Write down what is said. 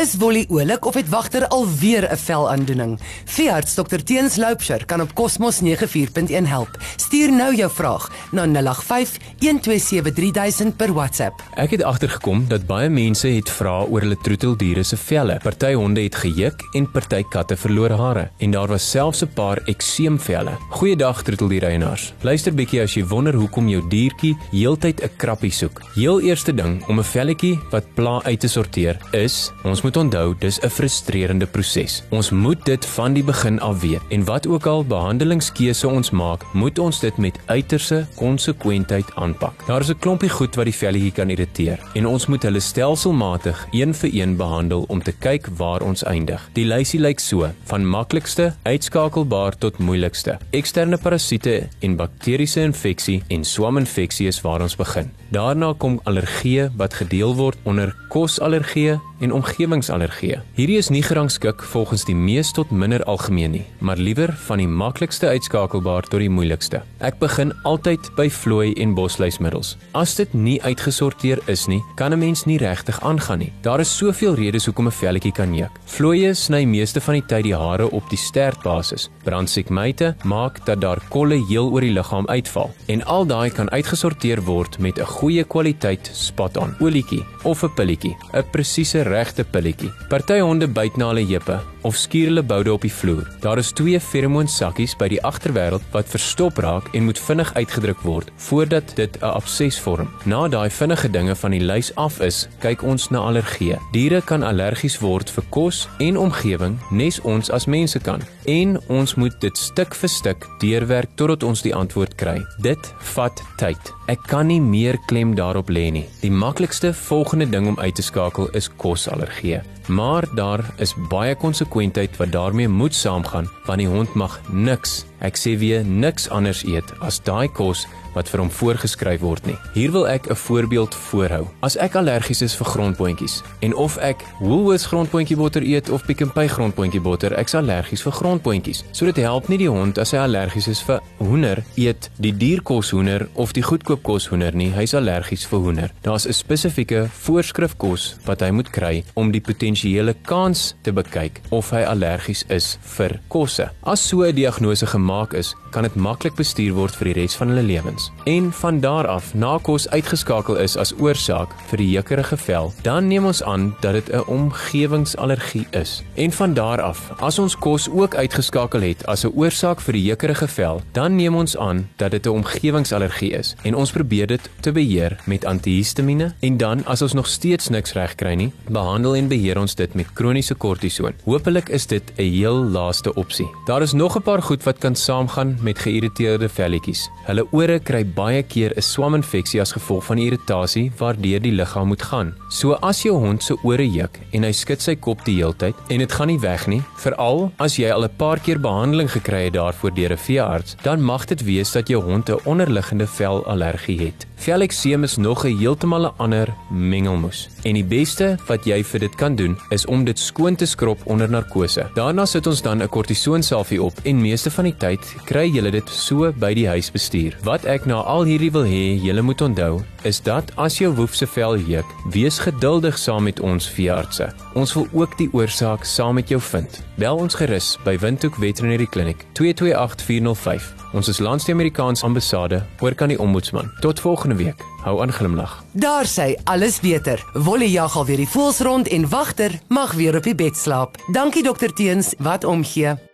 Is Wolly oulik of het wagter alweer 'n velaandoening? Veearts Dr Teens Loupsher kan op Cosmos 94.1 help. Stuur nou jou vraag na 085 127 3000 per WhatsApp. Ek het agtergekom dat baie mense het vra oor hulle troeteldiere se velle. Party honde het gejuk en party katte verloor hare en daar was selfs 'n paar ekseemvelle. Goeiedag troeteldiereienaars. Luister bietjie as jy wonder hoekom jou diertjie heeltyd 'n krappie soek. Heel eerste ding om 'n velletjie wat pla uit te sorteer is, ons moet onthou dis 'n frustrerende proses. Ons moet dit van die begin af weet en wat ook al behandelingskeuse ons maak, moet ons dit met uiterse konsekwentheid aanpak. Daar is 'n klompie goed wat die velletjie kan irriteer en ons moet hulle stelselmatig een vir een behandel om te kyk waar ons eindig. Die lysie lyk so: van maklikste uitskakelbaar tot moeilikste. Eksterne parasiete en bakteriese infeksie en swaminfeksie is waar ons begin. Daarna kom allergieë wat gedeel word onder kosallergieë en omgewingsallergieë. Hierdie is nie gerangskik volgens die mees tot minder algemeen nie, maar liewer van die maklikste uitskakelbaar tot die moeilikste. Ek begin altyd by vlooi en bosluismiddels. As dit nie uitgesorteer is nie, kan 'n mens nie regtig aangaan nie. Daar is soveel redes hoekom 'n velletjie kan juk. Vlooie sny meeste van die tyd die hare op die stertbasis. Brandsiekmyte maak dat daar kolle heel oor die liggaam uitval en al daai kan uitgesorteer word met 'n goeie kwaliteit spot-on olietjie of 'n pilletjie, 'n presiese regte pilletjie. Party honde byt na hulle heupe of skuur hulle boude op die vloer. Daar is twee feromoonsakkies by die agterwêreld wat verstop raak en moet vinnig uitgedruk word voordat dit 'n abses vorm. Na daai vinnige dinge van die lys af is, kyk ons na allergie. Diere kan allergies word vir kos en omgewing, nes ons as mense kan. En ons moet dit stuk vir stuk deurwerk totdat ons die antwoord kry. Dit vat tyd. Ek kan nie meer klem daarop lê nie. Die maklikste volgende ding om uit te skakel is kosallergie. Maar daar is baie konsekwentheid wat daarmee moet saamgaan, want die hond mag niks, ek sê weer niks anders eet as daai kos wat vir hom voorgeskryf word nie. Hier wil ek 'n voorbeeld voorhou. As ek allergies is vir grondpotjies en of ek Woolworths grondpotjie botter eet of Pick n Pay grondpotjie botter, ek's allergies vir grondpotjies. So dit help nie die hond as hy allergies is vir hoender eet die dierkos hoender of die goedkoopkos hoender nie. Hy's allergies vir hoender. Daar's 'n spesifieke voorskrifkos wat hy moet kry om die potensiële kans te bekyk of hy allergies is vir kosse. As so 'n diagnose gemaak is, kan dit maklik bestuur word vir die res van hulle lewens. En van daar af, na kos uitgeskakel is as oorsaak vir die jukkerige vel, dan neem ons aan dat dit 'n omgewingsallergie is. En van daar af, as ons kos ook uitgeskakel het as 'n oorsaak vir die jukkerige vel, dan neem ons aan dat dit 'n omgewingsallergie is en ons probeer dit te beheer met antihistamiene en dan as ons nog steeds niks reg kry nie, behandel en beheer ons dit met kroniese kortison. Hoopelik is dit 'n heel laaste opsie. Daar is nog 'n paar goed wat kan saamgaan met geïrriteerde velletjies. Hulle ore kry baie keer 'n swaminfeksie as gevolg van irritasie waardeur die liggaam moet gaan. So as jou hond se ore juk en hy skud sy kop die heeltyd en dit gaan nie weg nie, veral as jy al 'n paar keer behandeling gekry het daarvoor deur 'n veearts, dan mag dit wees dat jou hond 'n onderliggende velallergie het. Velekseem is nog 'n heeltemal 'n ander mengelmoes. En die beste wat jy vir dit kan doen, is om dit skoon te skrob onder narkose. Daarna sit ons dan 'n kortisonsalfie op en meeste van die tyd kry jy dit so by die huis bestuur. Wat ek na al hierdie wil hê jy moet onthou, is dat as jou woef se vel juk, wees geduldig saam met ons veeartse. Ons wil ook die oorsaak saam met jou vind. Bel ons gerus by Windhoek Veterinary Clinic 228405. Ons is Lands-Amerikaanse ambassade oor kan die ombudsman. Tot volgende week. Hou aan glimlag. Daar sê alles beter. Wolle jag al weer die voels rond en wagter mag weer op die bed slaap. Dankie dokter Teens, wat omgee.